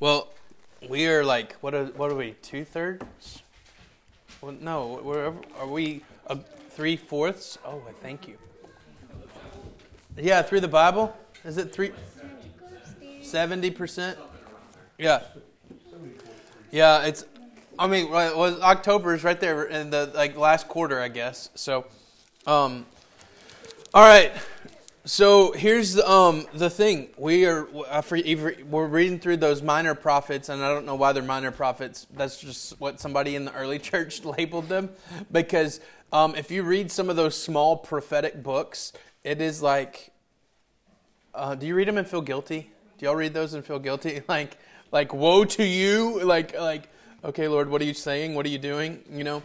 Well, we are like what are what are we two thirds? Well, no, we're are we uh, three fourths? Oh, thank you. Yeah, through the Bible, is it three? Seventy percent. Yeah. Yeah, it's. I mean, well, October is right there in the like last quarter, I guess. So, um, all right. So here's the, um, the thing: we are we're reading through those minor prophets, and I don't know why they're minor prophets. That's just what somebody in the early church labeled them. Because um, if you read some of those small prophetic books, it is like, uh, do you read them and feel guilty? Do y'all read those and feel guilty? Like, like woe to you! Like, like, okay, Lord, what are you saying? What are you doing? You know.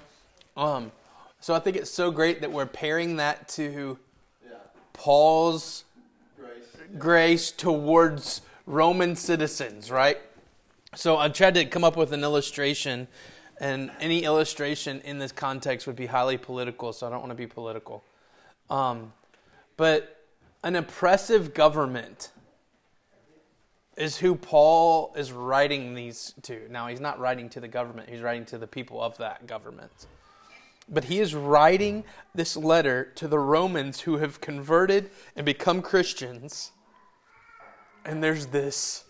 Um, so I think it's so great that we're pairing that to Paul's grace, grace towards Roman citizens, right? So I tried to come up with an illustration, and any illustration in this context would be highly political, so I don't want to be political. Um, but an oppressive government is who Paul is writing these to. Now, he's not writing to the government, he's writing to the people of that government. But he is writing this letter to the Romans who have converted and become Christians. And there's this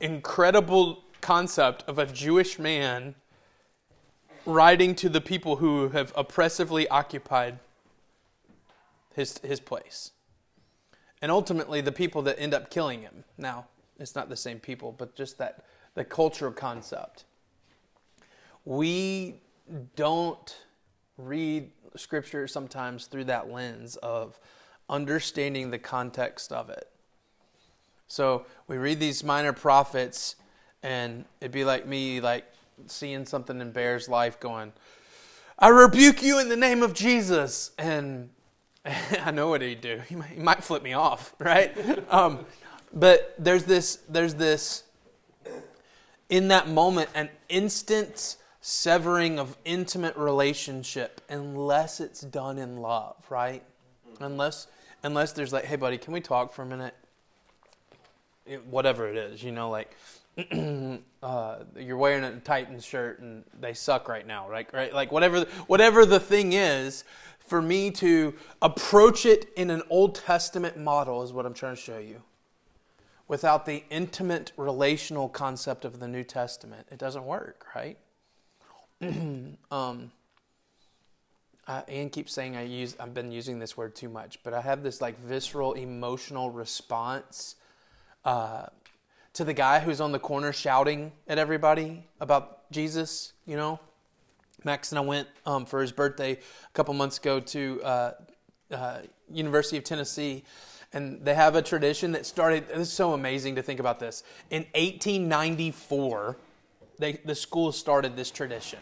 incredible concept of a Jewish man writing to the people who have oppressively occupied his, his place. And ultimately, the people that end up killing him. Now, it's not the same people, but just that the cultural concept. We don't read scripture sometimes through that lens of understanding the context of it. So we read these minor prophets, and it'd be like me, like seeing something in Bear's life going, I rebuke you in the name of Jesus. And I know what he'd do. He might, he might flip me off, right? um, but there's this, there's this, in that moment, an instant severing of intimate relationship unless it's done in love, right? Unless unless there's like, hey buddy, can we talk for a minute? It, whatever it is, you know, like uh, you're wearing a Titans shirt and they suck right now, right? Right? Like whatever whatever the thing is, for me to approach it in an Old Testament model is what I'm trying to show you. Without the intimate relational concept of the New Testament, it doesn't work, right? um, uh, Anne keeps saying I use I've been using this word too much, but I have this like visceral emotional response uh, to the guy who's on the corner shouting at everybody about Jesus. You know, Max and I went um, for his birthday a couple months ago to uh, uh University of Tennessee, and they have a tradition that started. It's so amazing to think about this. In 1894 they, the school started this tradition.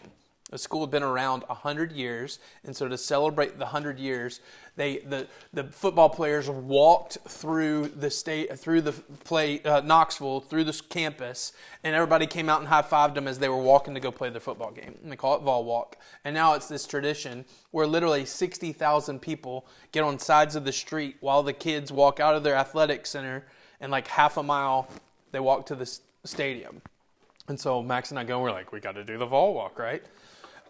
The school had been around 100 years, and so to celebrate the 100 years, they, the, the football players walked through the state, through the play, uh, Knoxville, through this campus, and everybody came out and high fived them as they were walking to go play their football game. And they call it Vol Walk. And now it's this tradition where literally 60,000 people get on sides of the street while the kids walk out of their athletic center, and like half a mile, they walk to the stadium. And so Max and I go, we're like, we got to do the vol walk, right?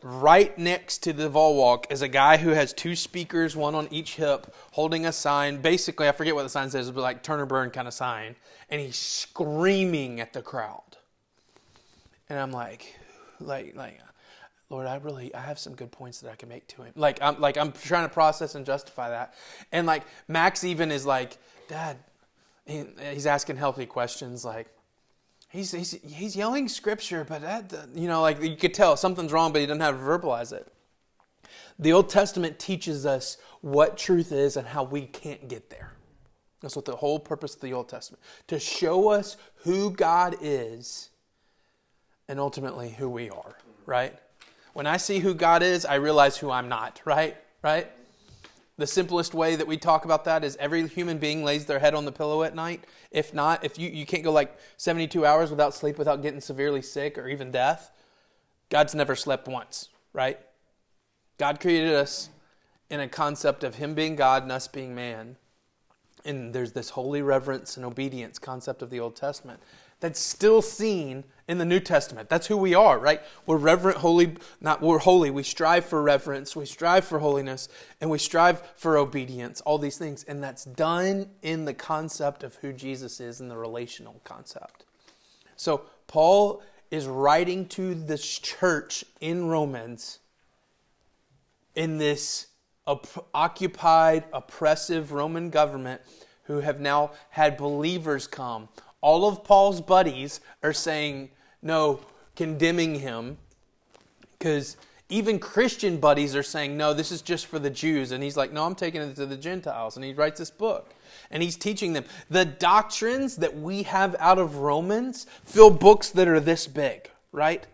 Right next to the vol walk is a guy who has two speakers, one on each hip, holding a sign. Basically, I forget what the sign says, but like Turner Burn kind of sign. And he's screaming at the crowd. And I'm like, like, like, Lord, I really, I have some good points that I can make to him. Like, I'm like, I'm trying to process and justify that. And like, Max even is like, Dad, he's asking healthy questions like, he's, he's, he's yelling scripture, but that, you know, like you could tell something's wrong, but he doesn't have to verbalize it. The Old Testament teaches us what truth is and how we can't get there. That's what the whole purpose of the Old Testament to show us who God is and ultimately who we are, right? When I see who God is, I realize who I'm not, right? Right? The simplest way that we talk about that is every human being lays their head on the pillow at night. If not, if you, you can't go like 72 hours without sleep without getting severely sick or even death, God's never slept once, right? God created us in a concept of Him being God and us being man. And there's this holy reverence and obedience concept of the Old Testament. That's still seen in the New Testament. That's who we are, right? We're reverent, holy, not we're holy. We strive for reverence, we strive for holiness, and we strive for obedience, all these things. And that's done in the concept of who Jesus is in the relational concept. So Paul is writing to this church in Romans in this op- occupied, oppressive Roman government who have now had believers come. All of Paul's buddies are saying, no, condemning him, because even Christian buddies are saying, no, this is just for the Jews. And he's like, no, I'm taking it to the Gentiles. And he writes this book. And he's teaching them. The doctrines that we have out of Romans fill books that are this big, right?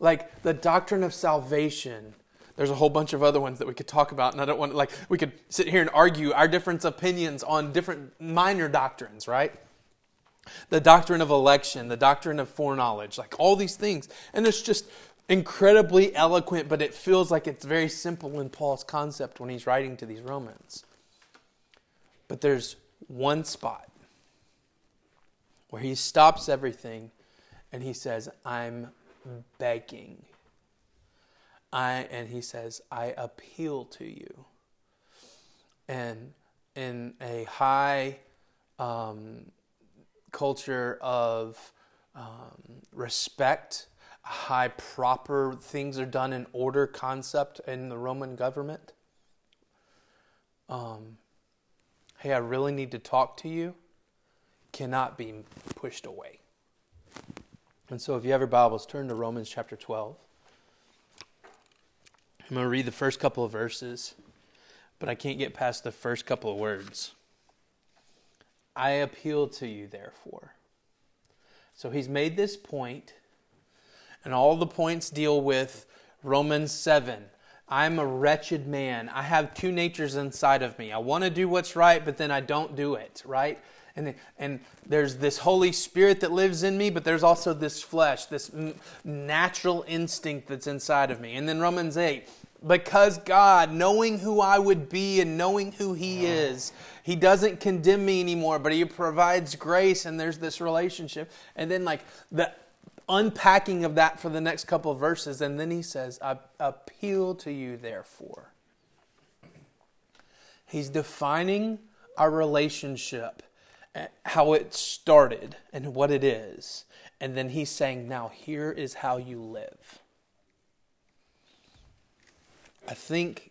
Like the doctrine of salvation. There's a whole bunch of other ones that we could talk about, and I don't want like we could sit here and argue our different opinions on different minor doctrines, right? The doctrine of election, the doctrine of foreknowledge, like all these things. And it's just incredibly eloquent, but it feels like it's very simple in Paul's concept when he's writing to these Romans. But there's one spot where he stops everything and he says, I'm begging. I, and he says, I appeal to you. And in a high um, culture of um, respect, high proper things are done in order concept in the Roman government. Um, hey, I really need to talk to you, cannot be pushed away. And so, if you have your Bibles, turn to Romans chapter 12. I'm going to read the first couple of verses, but I can't get past the first couple of words. I appeal to you, therefore. So he's made this point, and all the points deal with Romans 7. I'm a wretched man. I have two natures inside of me. I want to do what's right, but then I don't do it, right? And, and there's this Holy Spirit that lives in me, but there's also this flesh, this natural instinct that's inside of me. And then Romans 8, because God, knowing who I would be and knowing who He is, He doesn't condemn me anymore, but He provides grace and there's this relationship. And then, like, the unpacking of that for the next couple of verses, and then He says, I appeal to you, therefore. He's defining our relationship, eh, how it started, and what it is. And then He's saying, now here is how you live. I think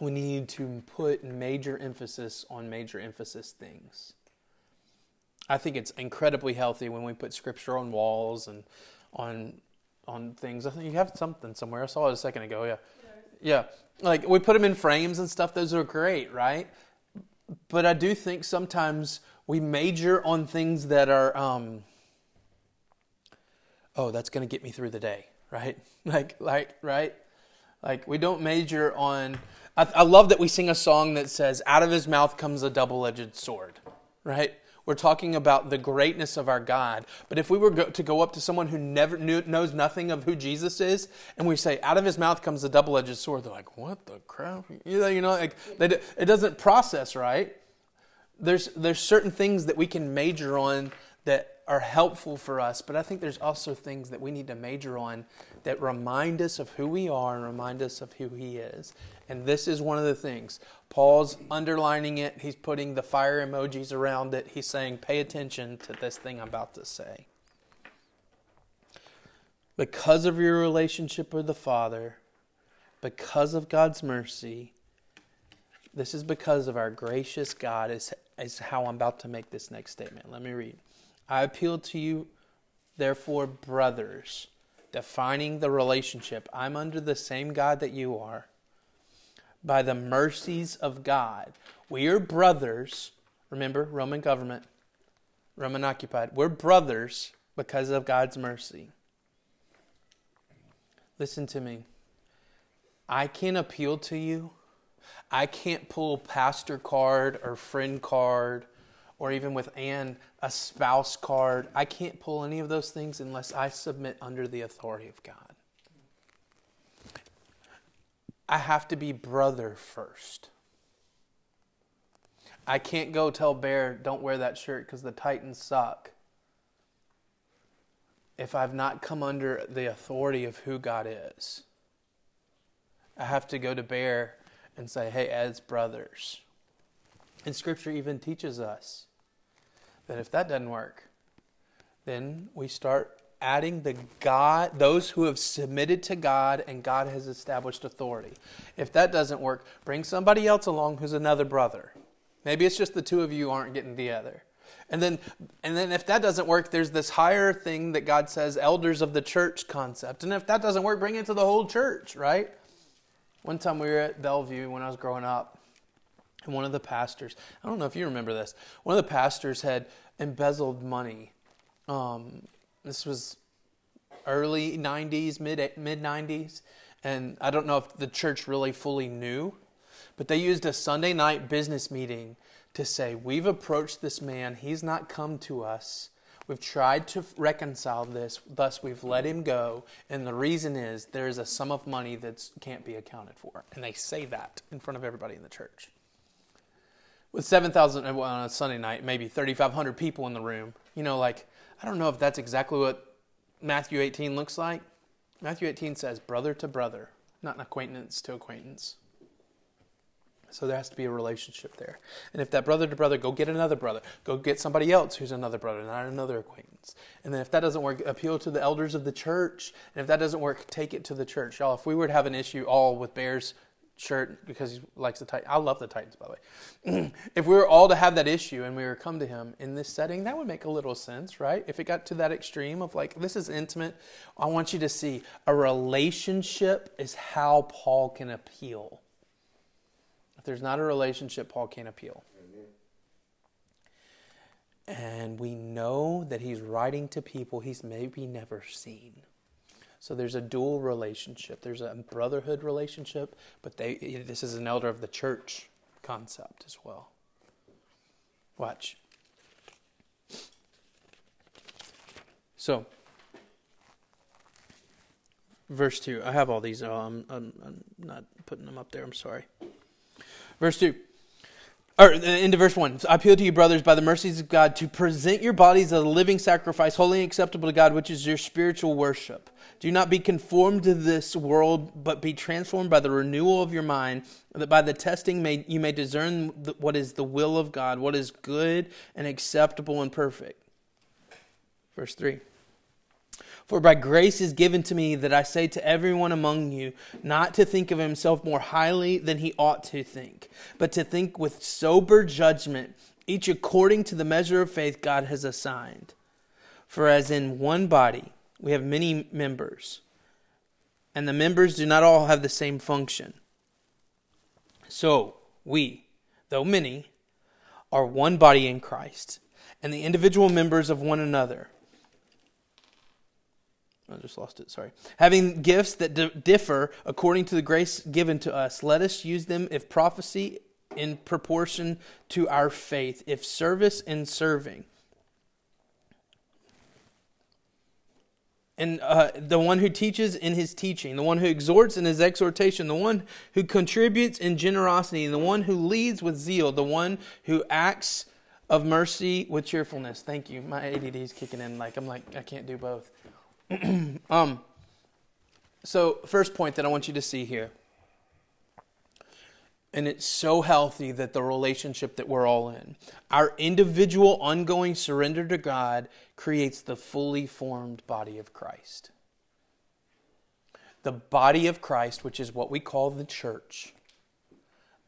we need to put major emphasis on major emphasis things. I think it's incredibly healthy when we put scripture on walls and on on things. I think you have something somewhere. I saw it a second ago. Yeah, yeah. Like we put them in frames and stuff. Those are great, right? But I do think sometimes we major on things that are, um, oh, that's going to get me through the day, right? Like, like, right? Like, we don't major on. I, I love that we sing a song that says, Out of his mouth comes a double edged sword, right? We're talking about the greatness of our God. But if we were go, to go up to someone who never knew, knows nothing of who Jesus is, and we say, out of his mouth comes a double edged sword, they're like, what the crap? You know, you know like, they, it doesn't process right. There's, there's certain things that we can major on that are helpful for us, but I think there's also things that we need to major on that remind us of who we are and remind us of who He is. And this is one of the things. Paul's underlining it, he's putting the fire emojis around it. He's saying, pay attention to this thing I'm about to say. Because of your relationship with the Father, because of God's mercy, this is because of our gracious God, is, is how I'm about to make this next statement. Let me read. I appeal to you, therefore, brothers, defining the relationship. I'm under the same God that you are. By the mercies of God, we are brothers. Remember, Roman government, Roman occupied. We're brothers because of God's mercy. Listen to me. I can't appeal to you. I can't pull pastor card or friend card or even with Anne, a spouse card. I can't pull any of those things unless I submit under the authority of God. I have to be brother first. I can't go tell Bear, don't wear that shirt because the Titans suck. If I've not come under the authority of who God is, I have to go to Bear and say, hey, as brothers. And Scripture even teaches us that if that doesn't work, then we start adding the God, those who have submitted to God and God has established authority. If that doesn't work, bring somebody else along who's another brother. Maybe it's just the two of you aren't getting together. And then, and then if that doesn't work, there's this higher thing that God says, elders of the church concept. And if that doesn't work, bring it to the whole church, right? One time we were at Bellevue when I was growing up, and one of the pastors, I don't know if you remember this, one of the pastors had embezzled money. Um, this was early 90s, mid mid 90s, and I don't know if the church really fully knew, but they used a Sunday night business meeting to say, We've approached this man, he's not come to us. We've tried to reconcile this, thus we've let him go. And the reason is there is a sum of money that can't be accounted for. And they say that in front of everybody in the church. With 7,000 uh, well, on a Sunday night, maybe 3,500 people in the room, you know, like I don't know if that's exactly what Matthew 18 looks like. Matthew 18 says brother to brother, not an acquaintance to acquaintance. So there has to be a relationship there. And if that brother to brother, go get another brother. Go get somebody else who's another brother, not another acquaintance. And then if that doesn't work, appeal to the elders of the church. And if that doesn't work, take it to the church. Y'all, if we were to have an issue all with Bears shirt because he likes the Titans. I love the Titans, by the way. if we were all to have that issue and we were come to him in this setting, that would make a little sense, right? If it got to that extreme of like, this is intimate, I want you to see a relationship is how Paul can appeal. If there's not a relationship, Paul can't appeal. And we know that he's writing to people he's maybe never seen. So there's a dual relationship. There's a brotherhood relationship, but they, this is an elder of the church concept as well. Watch. So, verse 2. I have all these. Oh, I'm, I'm, I'm not putting them up there. I'm sorry. Verse 2 or uh, into verse 1 i appeal to you brothers by the mercies of god to present your bodies as a living sacrifice holy and acceptable to god which is your spiritual worship do not be conformed to this world but be transformed by the renewal of your mind that by the testing may, you may discern what is the will of god what is good and acceptable and perfect verse 3 for by grace is given to me that I say to everyone among you not to think of himself more highly than he ought to think, but to think with sober judgment, each according to the measure of faith God has assigned. For as in one body we have many members, and the members do not all have the same function. So we, though many, are one body in Christ, and the individual members of one another. I just lost it, sorry. Having gifts that d- differ according to the grace given to us, let us use them if prophecy in proportion to our faith, if service in serving. And uh, the one who teaches in his teaching, the one who exhorts in his exhortation, the one who contributes in generosity, the one who leads with zeal, the one who acts of mercy with cheerfulness. Thank you. My ADD is kicking in. Like I'm like I can't do both. um, so, first point that I want you to see here, and it's so healthy that the relationship that we're all in, our individual ongoing surrender to God creates the fully formed body of Christ. The body of Christ, which is what we call the church,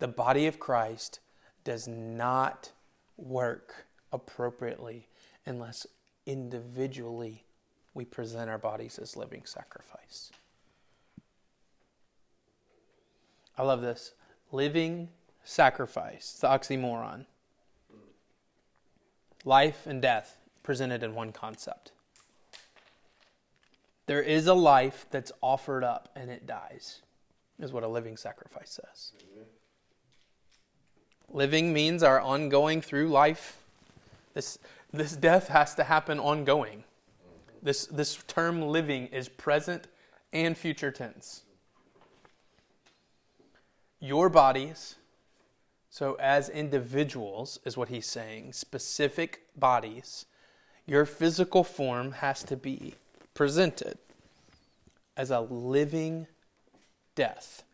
the body of Christ does not work appropriately unless individually we present our bodies as living sacrifice. I love this. Living sacrifice. It's the oxymoron. Life and death presented in one concept. There is a life that's offered up and it dies, is what a living sacrifice says. Living means our ongoing through life. This, this death has to happen ongoing. This, this term living is present and future tense. Your bodies So, as individuals, is what he's saying, specific bodies, your physical form has to be presented as a living death.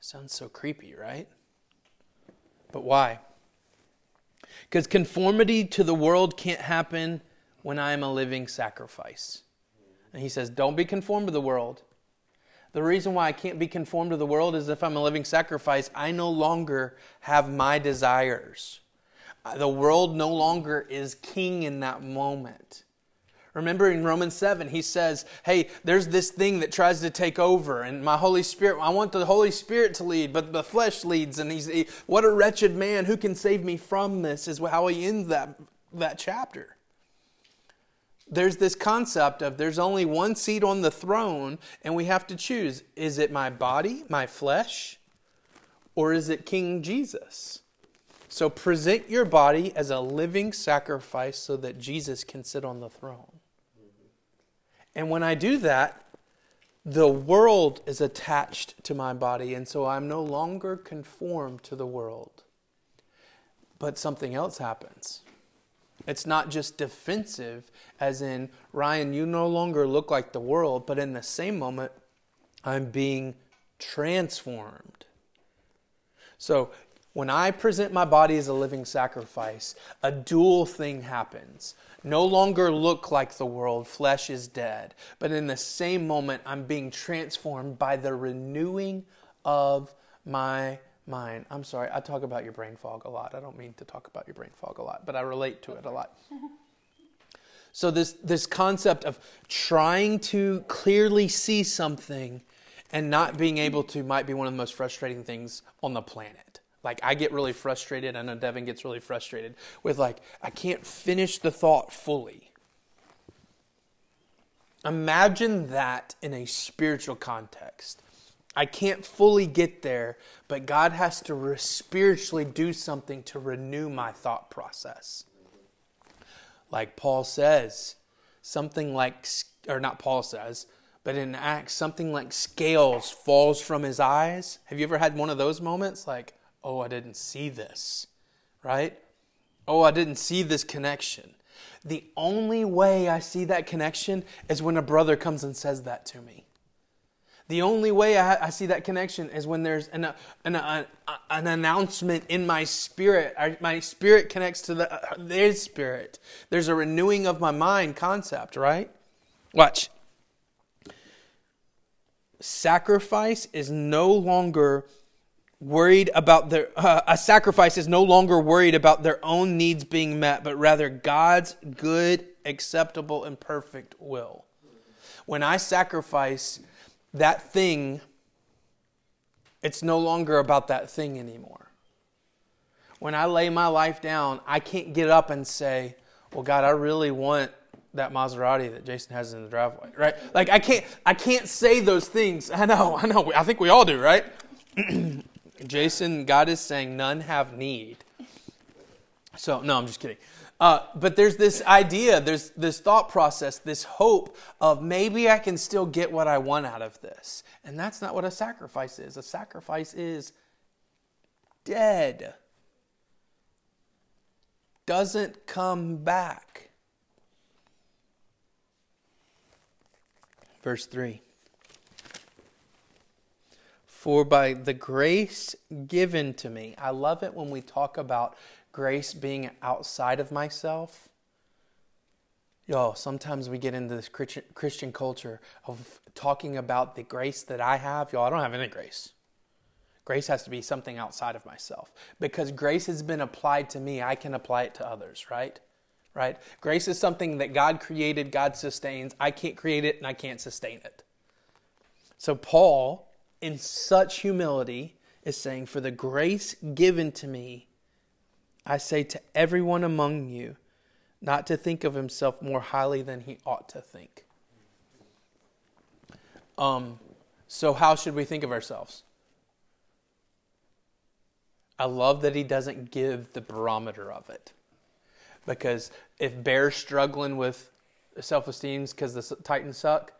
Sounds so creepy, right? But why? Because conformity to the world can't happen when I am a living sacrifice. And he says, Don't be conformed to the world. The reason why I can't be conformed to the world is if I'm a living sacrifice, I no longer have my desires. Uh, the world no longer is king in that moment. Remember in Romans 7, he says, Hey, there's this thing that tries to take over, and my Holy Spirit, I want the Holy Spirit to lead, but the flesh leads. And he's, he, what a wretched man, who can save me from this? Is how he ends that, that chapter. There's this concept of there's only one seat on the throne, and we have to choose is it my body, my flesh, or is it King Jesus? So present your body as a living sacrifice so that Jesus can sit on the throne. And when I do that, the world is attached to my body, and so I'm no longer conformed to the world. But something else happens. It's not just defensive, as in, Ryan, you no longer look like the world, but in the same moment, I'm being transformed. So when I present my body as a living sacrifice, a dual thing happens. No longer look like the world, flesh is dead. But in the same moment, I'm being transformed by the renewing of my mind. I'm sorry, I talk about your brain fog a lot. I don't mean to talk about your brain fog a lot, but I relate to it a lot. So, this, this concept of trying to clearly see something and not being able to might be one of the most frustrating things on the planet. Like I get really frustrated. I know Devin gets really frustrated with like I can't finish the thought fully. Imagine that in a spiritual context. I can't fully get there, but God has to re- spiritually do something to renew my thought process. Like Paul says, something like, or not Paul says, but in Acts, something like scales falls from his eyes. Have you ever had one of those moments? Like, oh, I didn't see this, right? Oh, I didn't see this connection. The only way I see that connection is when a brother comes and says that to me. The only way I, I see that connection is when there's an, an, an, an announcement in my spirit. I, my spirit connects to the, their spirit. There's a renewing of my mind concept, right? Watch. Sacrifice is no longer worried about their uh, a sacrifice is no longer worried about their own needs being met but rather God's good acceptable and perfect will when i sacrifice that thing it's no longer about that thing anymore when i lay my life down i can't get up and say well god i really want that Maserati that Jason has in the driveway, right? Like I can't I can't say those things. I know, I know. I think we all do, right? Jason, God is saying none have need. So, no, I'm just kidding. Uh, but there's this idea, there's this thought process, this hope of maybe I can still get what I want out of this. And that's not what a sacrifice is. A sacrifice is dead, doesn't come back. Verse 3. For by the grace given to me, I love it when we talk about grace being outside of myself. Yo, sometimes we get into this Christian culture of talking about the grace that I have. Yo, I don't have any grace. Grace has to be something outside of myself. Because grace has been applied to me, I can apply it to others, right? Right? Grace is something that God created, God sustains. I can't create it and I can't sustain it. So Paul in such humility is saying, For the grace given to me, I say to everyone among you, not to think of himself more highly than he ought to think. Um, so, how should we think of ourselves? I love that he doesn't give the barometer of it. Because if Bear's struggling with self esteem because the Titans suck,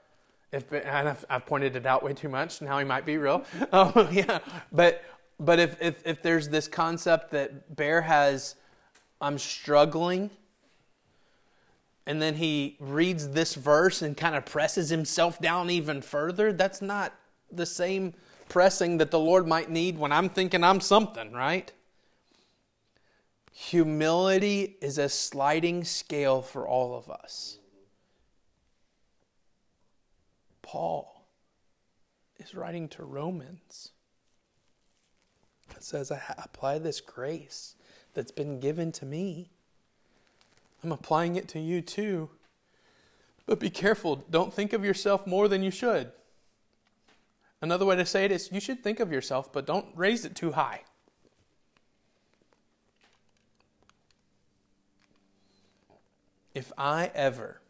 if and I've, I've, pointed it out way too much. Now he might be real. Um, yeah, but but if, if, if there's this concept that Bear has, I'm struggling, and then he reads this verse and kind of presses himself down even further, that's not the same pressing that the Lord might need when I'm thinking I'm something, right? Humility is a sliding scale for all of us. Paul is writing to Romans. Says, I apply this grace that's been given to me. I'm applying it to you too. But be careful. Don't think of yourself more than you should. Another way to say it is you should think of yourself, but don't raise it too high. If I ever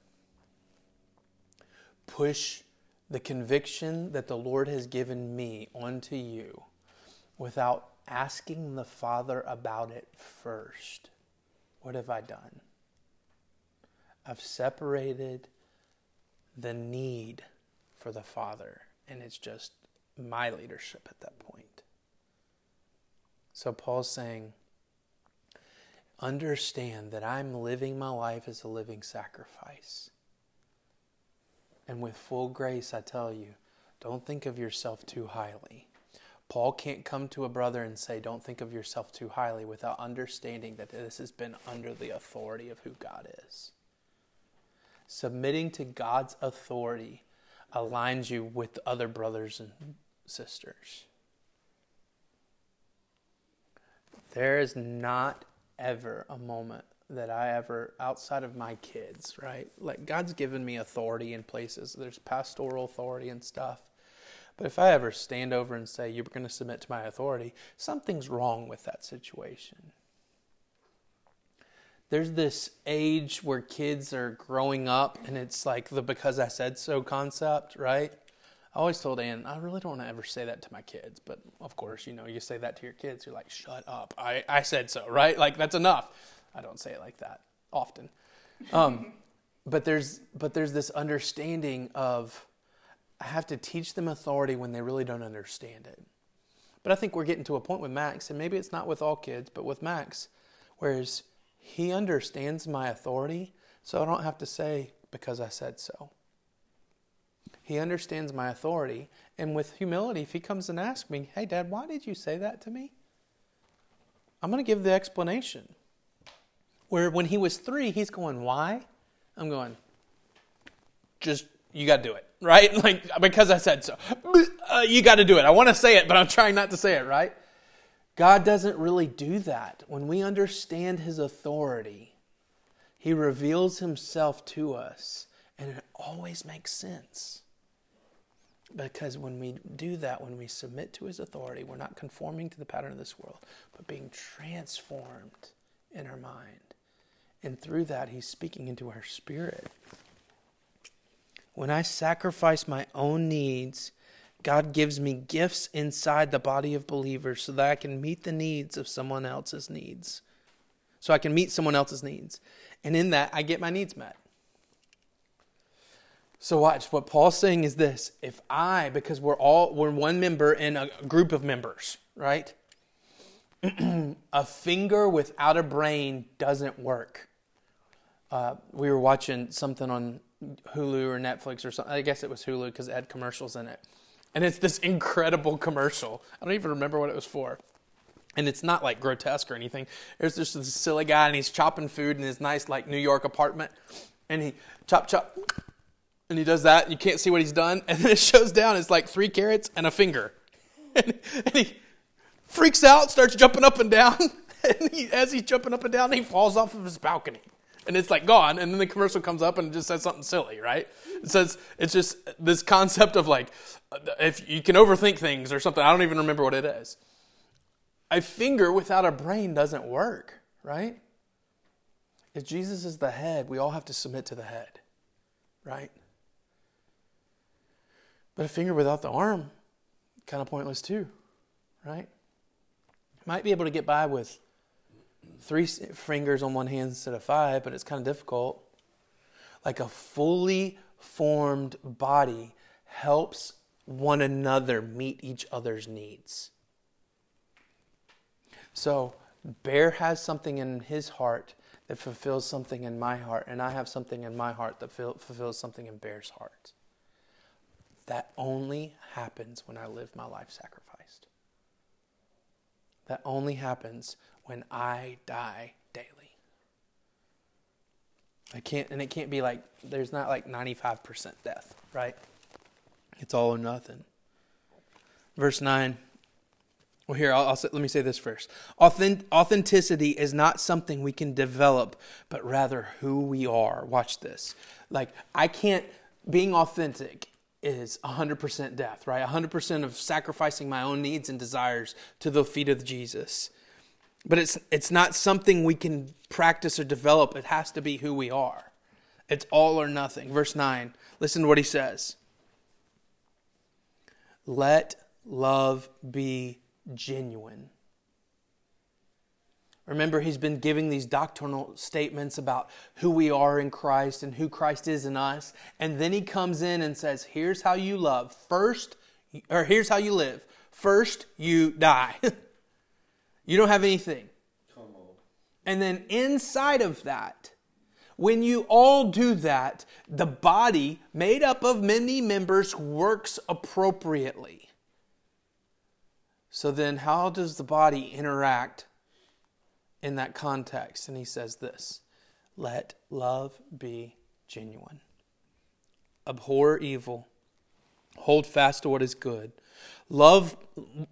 push the conviction that the Lord has given me onto you without asking the Father about it first, what have I done? I've separated the need for the Father, and it's just my leadership at that point. So Paul's saying, understand that I'm living my life as a living sacrifice. And with full grace, I tell you, don't think of yourself too highly. Paul can't come to a brother and say, Don't think of yourself too highly without understanding that this has been under the authority of who God is. Submitting to God's authority aligns you with other brothers and sisters. There is not ever a moment that I ever, outside of my kids, right? Like God's given me authority in places. There's pastoral authority and stuff. But if I ever stand over and say, You're going to submit to my authority, something's wrong with that situation. There's this age where kids are growing up, and it's like the because I said so concept, right? I always told Ann, I really don't want to ever say that to my kids. But of course, you know, you say that to your kids, you're like, shut up. I, I said so, right? Like, that's enough. I don't say it like that often. Um, but there's but there's this understanding of I have to teach them authority when they really don't understand it. But I think we're getting to a point with Max, and maybe it's not with all kids, but with Max, whereas he understands my authority, so I don't have to say because I said so. He understands my authority, and with humility, if he comes and asks me, Hey, Dad, why did you say that to me? I'm going to give the explanation. Where when he was three, he's going, Why? I'm going, Just, you got to do it, right? Like, because I said so. Uh, you got to do it. I want to say it, but I'm trying not to say it, right? God doesn't really do that. When we understand his authority, he reveals himself to us, and it always makes sense. Because when we do that, when we submit to his authority, we're not conforming to the pattern of this world, but being transformed in our mind. And through that, He's speaking into our spirit. When I sacrifice my own needs, God gives me gifts inside the body of believers so that I can meet the needs of someone else's needs. So I can meet someone else's needs. And in that, I get my needs met. So watch what Paul's saying is this if I because we're all we're one member in a group of members, right? a finger without a brain doesn't work uh, we were watching something on Hulu or Netflix or something. I guess it was Hulu because it had commercials in it. And it's this incredible commercial. I don't even remember what it was for. And it's not like grotesque or anything. There's just this silly guy and he's chopping food in his nice like New York apartment. And he chop chop and he does that. You can't see what he's done. And then it shows down it's like three carrots and a finger. And, and he freaks out, starts jumping up and down. And he, as he's jumping up and down, he falls off of his balcony and it's like gone and then the commercial comes up and it just says something silly right? It says it's just this concept of like if you can overthink things or something i don't even remember what it is. A finger without a brain doesn't work right? If jesus is the head we all have to submit to the head right? But a finger without the arm kind of pointless too right? Might be able to get by with three fingers on one hand instead of five, but it's kind of difficult. Like a fully formed body helps one another meet each other's needs. So, Bear has something in his heart that fulfills something in my heart, and I have something in my heart that fulfills something in Bear's heart. That only happens when I live my life sacrificed. That only happens when I die daily. I can't, and it can't be like, there's not like 95% death, right? It's all or nothing. Verse 9. Well, here, I'll, I'll, let me say this first. Authent, authenticity is not something we can develop, but rather who we are. Watch this. Like, I can't, being authentic is 100% death, right? 100% of sacrificing my own needs and desires to the feet of Jesus. But it's, it's not something we can practice or develop. It has to be who we are. It's all or nothing. Verse 9, listen to what he says. Let love be genuine. Remember, he's been giving these doctrinal statements about who we are in Christ and who Christ is in us. And then he comes in and says, Here's how you love. First, or here's how you live. First, you die. you don't have anything. And then inside of that, when you all do that, the body, made up of many members, works appropriately. So then, how does the body interact in that context? And he says this let love be genuine. Abhor evil, hold fast to what is good. Love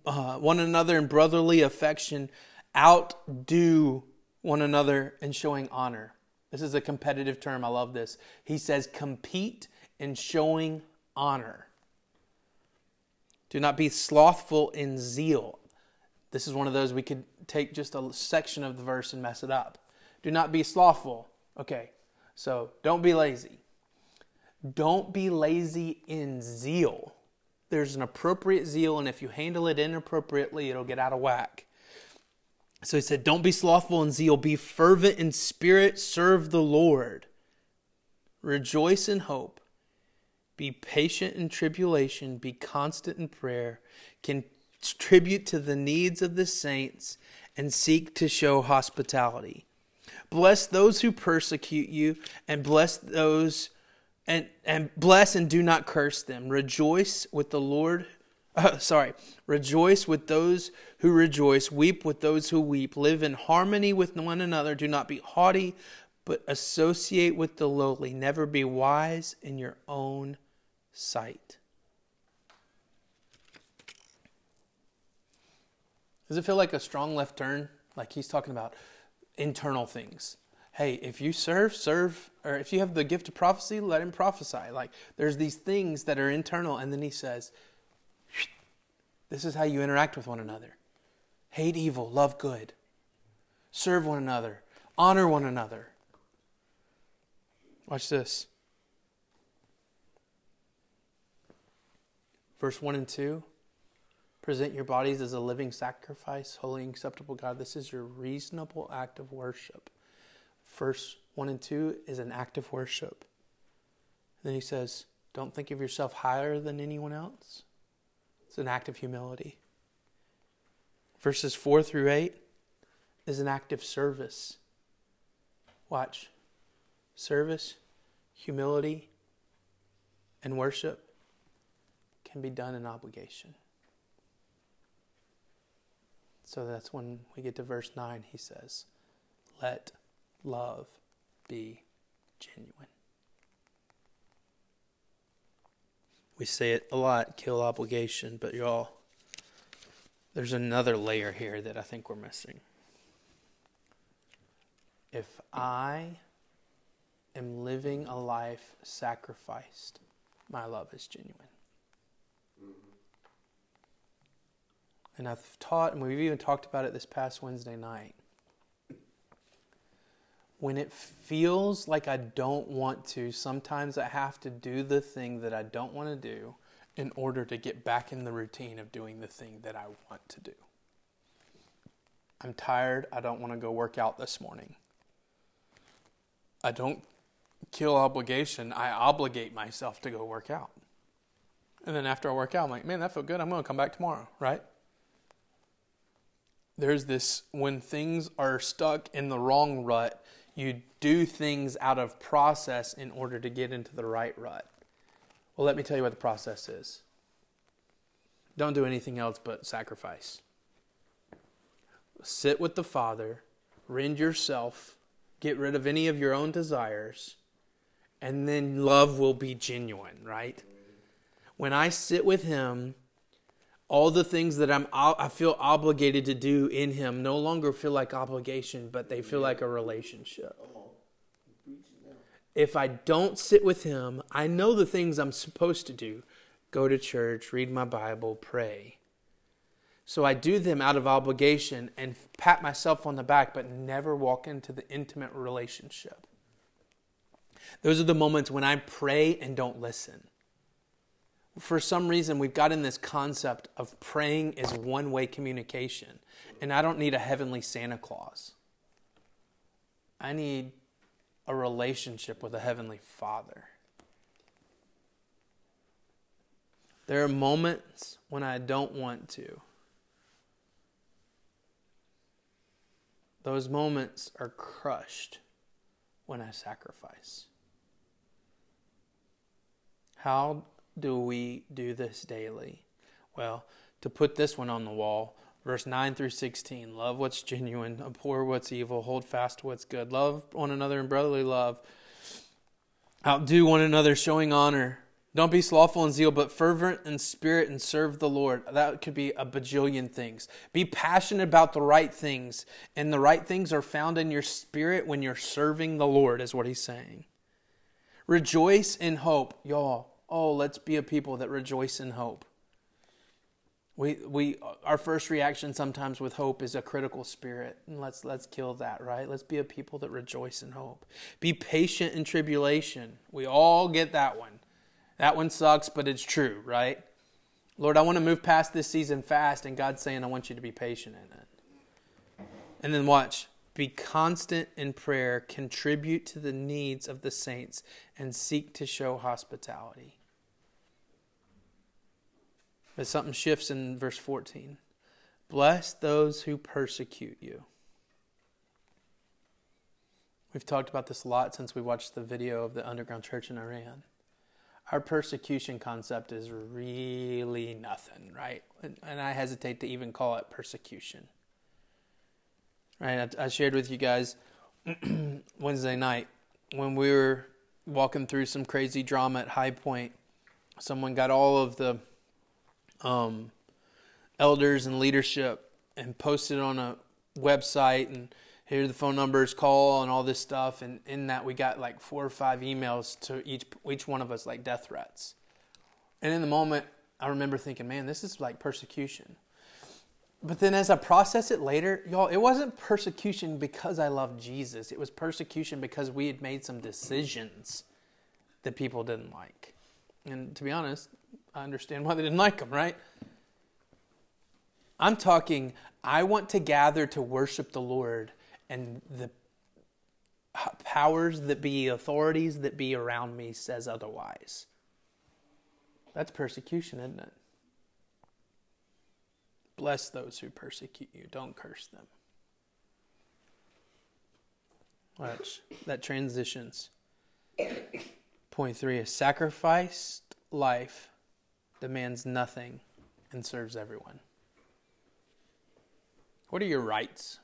uh, one another in brotherly affection, outdo one another in showing honor. This is a competitive term. I love this. He says, compete in showing honor. Do not be slothful in zeal. This is one of those we could take just a section of the verse and mess it up. Do not be slothful. Okay, so don't be lazy. Don't be lazy in zeal. There's an appropriate zeal, and if you handle it inappropriately, it'll get out of whack. So he said, Don't be slothful in zeal, be fervent in spirit, serve the Lord. Rejoice in hope, be patient in tribulation, be constant in prayer, contribute to the needs of the saints, and seek to show hospitality. Bless those who persecute you, and bless those and and bless and do not curse them. Rejoice with the Lord. Uh, sorry, rejoice with those who rejoice. Weep with those who weep. Live in harmony with one another. Do not be haughty, but associate with the lowly. Never be wise in your own sight. Does it feel like a strong left turn? Like he's talking about internal things. Hey, if you serve, serve, or if you have the gift of prophecy, let him prophesy. Like there's these things that are internal, and then he says, This is how you interact with one another. Hate evil, love good. Serve one another, honor one another. Watch this. Verse 1 and 2 Present your bodies as a living sacrifice, holy and acceptable God. This is your reasonable act of worship. Verse 1 and 2 is an act of worship. then he says, Don't think of yourself higher than anyone else. It's an act of humility. Verses 4 through 8 is an act of service. Watch. Service, humility, and worship can be done in obligation. So that's when we get to verse 9, he says, Let love be genuine. We say it a lot kill obligation, but y'all, there's another layer here that I think we're missing. If I am living a life sacrificed, my love is genuine. Mm-hmm. And I've taught, and we've even talked about it this past Wednesday night. When it feels like I don't want to, sometimes I have to do the thing that I don't want to do in order to get back in the routine of doing the thing that I want to do. I'm tired. I don't want to go work out this morning. I don't kill obligation. I obligate myself to go work out. And then after I work out, I'm like, man, that felt good. I'm going to come back tomorrow, right? there's this when things are stuck in the wrong rut, you do things out of process in order to get into the right rut. Well, let me tell you what the process is. Don't do anything else but sacrifice. Sit with the Father, rend yourself, get rid of any of your own desires, and then love will be genuine, right? When I sit with Him, all the things that I'm I feel obligated to do in him no longer feel like obligation but they feel like a relationship. If I don't sit with him, I know the things I'm supposed to do. Go to church, read my Bible, pray. So I do them out of obligation and pat myself on the back but never walk into the intimate relationship. Those are the moments when I pray and don't listen for some reason we've got in this concept of praying is one way communication and i don't need a heavenly santa claus. I need a relationship with a heavenly father. There are moments when i don't want to. Those moments are crushed when i sacrifice. How do we do this daily? Well, to put this one on the wall, verse 9 through 16 love what's genuine, abhor what's evil, hold fast to what's good, love one another in brotherly love, outdo one another, showing honor. Don't be slothful in zeal, but fervent in spirit and serve the Lord. That could be a bajillion things. Be passionate about the right things, and the right things are found in your spirit when you're serving the Lord, is what he's saying. Rejoice in hope. Y'all, oh, let's be a people that rejoice in hope. We, we, our first reaction sometimes with hope is a critical spirit. And let's, let's kill that, right? Let's be a people that rejoice in hope. Be patient in tribulation. We all get that one. That one sucks, but it's true, right? Lord, I want to move past this season fast, and God's saying, I want you to be patient in it. And then watch. Be constant in prayer, contribute to the needs of the saints, and seek to show hospitality. But something shifts in verse 14. Bless those who persecute you. We've talked about this a lot since we watched the video of the underground church in Iran. Our persecution concept is really nothing, right? And I hesitate to even call it persecution. Right? I shared with you guys Wednesday night when we were walking through some crazy drama at High Point. Someone got all of the um, elders and leadership and posted on a website and here are the phone numbers call and all this stuff. And in that we got like four or five emails to each each one of us like death threats. And in the moment i remember thinking man this is like persecution. But then as i process it later y'all it wasn't persecution because i loved jesus. It was persecution because we had made some decisions that people didn't like and to be honest I understand why they didn't like them, right? I'm talking, I want to gather to worship the Lord, and the powers that be, authorities that be around me says otherwise. That's persecution, isn't it? Bless those who persecute you, don't curse them. Watch, that transitions. Point three a sacrificed life demands nothing and serves everyone. What are your rights?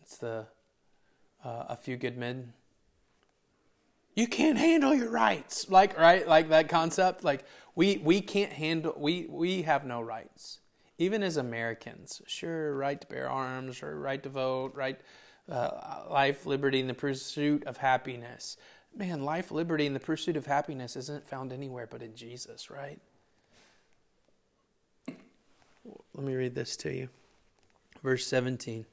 It's the uh, a few good men. You can't handle your rights, like right, like that concept. Like we we can't handle we we have no rights, even as Americans. Sure, right to bear arms, or right to vote, right, uh, life, liberty, and the pursuit of happiness man, life, liberty, and the pursuit of happiness isn't found anywhere but in Jesus, right? Let me read this to you. Verse 17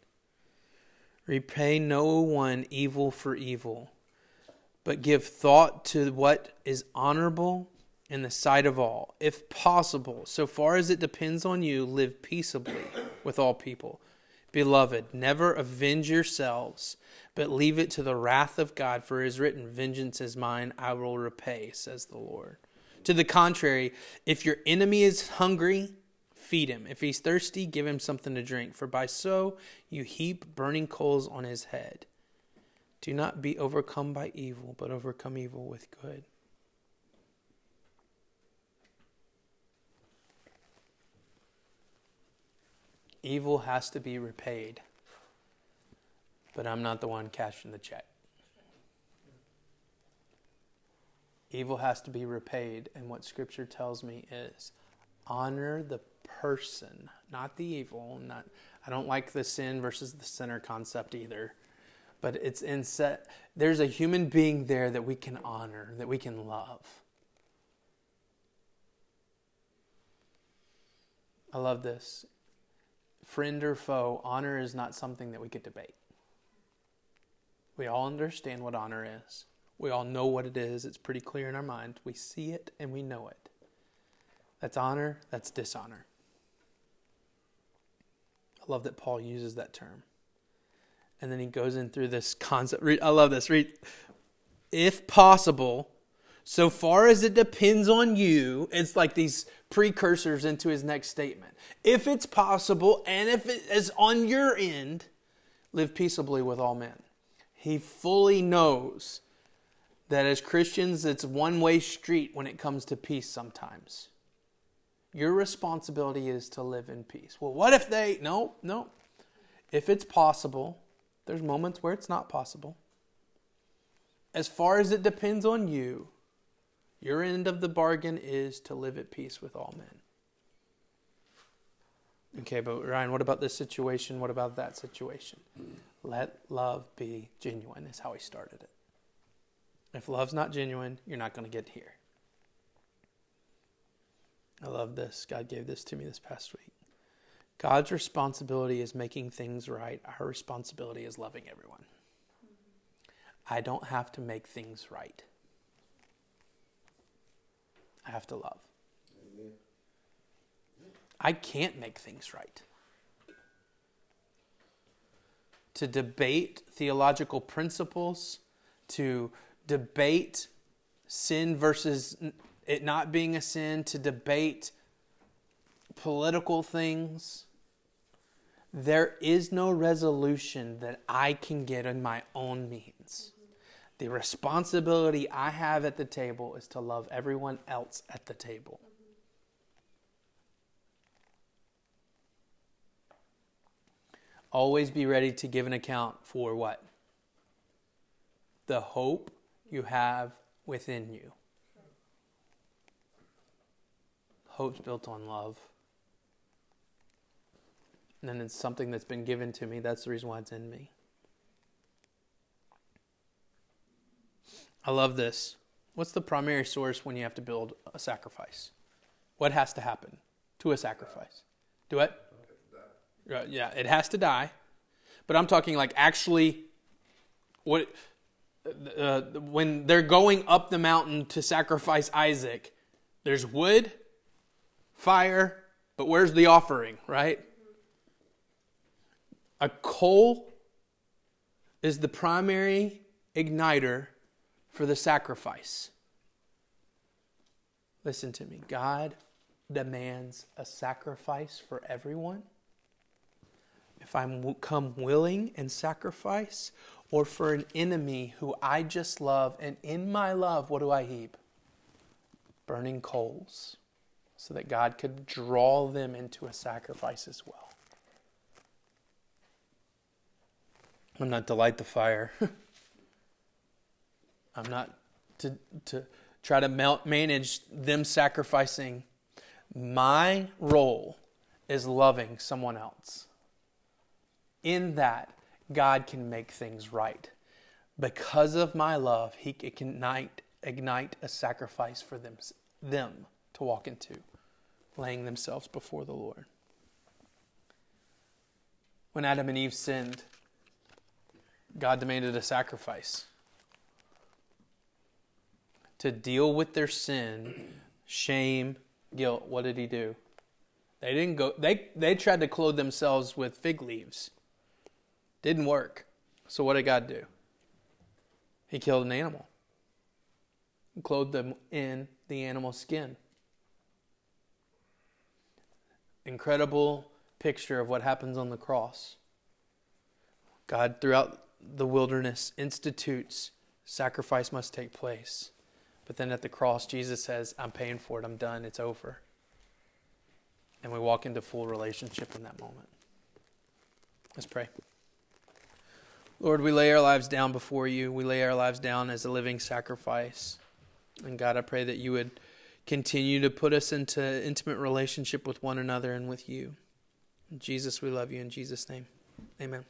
Repay no one evil for evil, but give thought to what is honorable in the sight of all. If possible, so far as it depends on you, live peaceably with all people. Beloved, never avenge yourselves but leave it to the wrath of God, for it is written, Vengeance is mine, I will repay, says the Lord. To the contrary, if your enemy is hungry, feed him. If he's thirsty, give him something to drink, for by so you heap burning coals on his head. Do not be overcome by evil, but overcome evil with good. Evil has to be repaid, but I'm not the one cashing the check. Evil has to be repaid, and what Scripture tells me is honor the person, not the evil. Not I don't like the sin versus the sinner concept either, but it's in set. There's a human being there that we can honor, that we can love. I love this. Friend or foe, honor is not something that we could debate. We all understand what honor is. We all know what it is. It's pretty clear in our mind. We see it and we know it. That's honor, that's dishonor. I love that Paul uses that term. And then he goes in through this concept. I love this. Read, if possible, so far as it depends on you, it's like these precursors into his next statement. If it's possible and if it is on your end, live peaceably with all men. He fully knows that as Christians, it's one way street when it comes to peace sometimes. Your responsibility is to live in peace. Well, what if they. No, no. If it's possible, there's moments where it's not possible. As far as it depends on you, your end of the bargain is to live at peace with all men. Okay, but Ryan, what about this situation? What about that situation? Let love be genuine, is how he started it. If love's not genuine, you're not going to get here. I love this. God gave this to me this past week. God's responsibility is making things right. Our responsibility is loving everyone. I don't have to make things right. I have to love. I can't make things right. To debate theological principles, to debate sin versus it not being a sin, to debate political things. There is no resolution that I can get in my own means. The responsibility I have at the table is to love everyone else at the table. Always be ready to give an account for what? The hope you have within you. Hope's built on love. And then it's something that's been given to me. That's the reason why it's in me. I love this. What's the primary source when you have to build a sacrifice? What has to happen to a sacrifice? Do it? Yeah, it has to die. But I'm talking like actually what uh, when they're going up the mountain to sacrifice Isaac, there's wood, fire, but where's the offering, right? A coal is the primary igniter for the sacrifice. Listen to me. God demands a sacrifice for everyone. If I come willing and sacrifice, or for an enemy who I just love, and in my love, what do I heap? Burning coals so that God could draw them into a sacrifice as well. I'm not to light the fire. I'm not to, to try to manage them sacrificing. My role is loving someone else. In that, God can make things right. Because of my love, He can ignite, ignite a sacrifice for them, them to walk into laying themselves before the Lord. When Adam and Eve sinned, God demanded a sacrifice to deal with their sin, shame, guilt. What did he do? They didn't go they they tried to clothe themselves with fig leaves. Didn't work. So what did God do? He killed an animal. Clothed them in the animal skin. incredible picture of what happens on the cross. God, throughout the wilderness, institutes sacrifice must take place. But then at the cross, Jesus says, I'm paying for it. I'm done. It's over. And we walk into full relationship in that moment. Let's pray. Lord, we lay our lives down before you. We lay our lives down as a living sacrifice. And God, I pray that you would continue to put us into intimate relationship with one another and with you. Jesus, we love you. In Jesus' name, amen.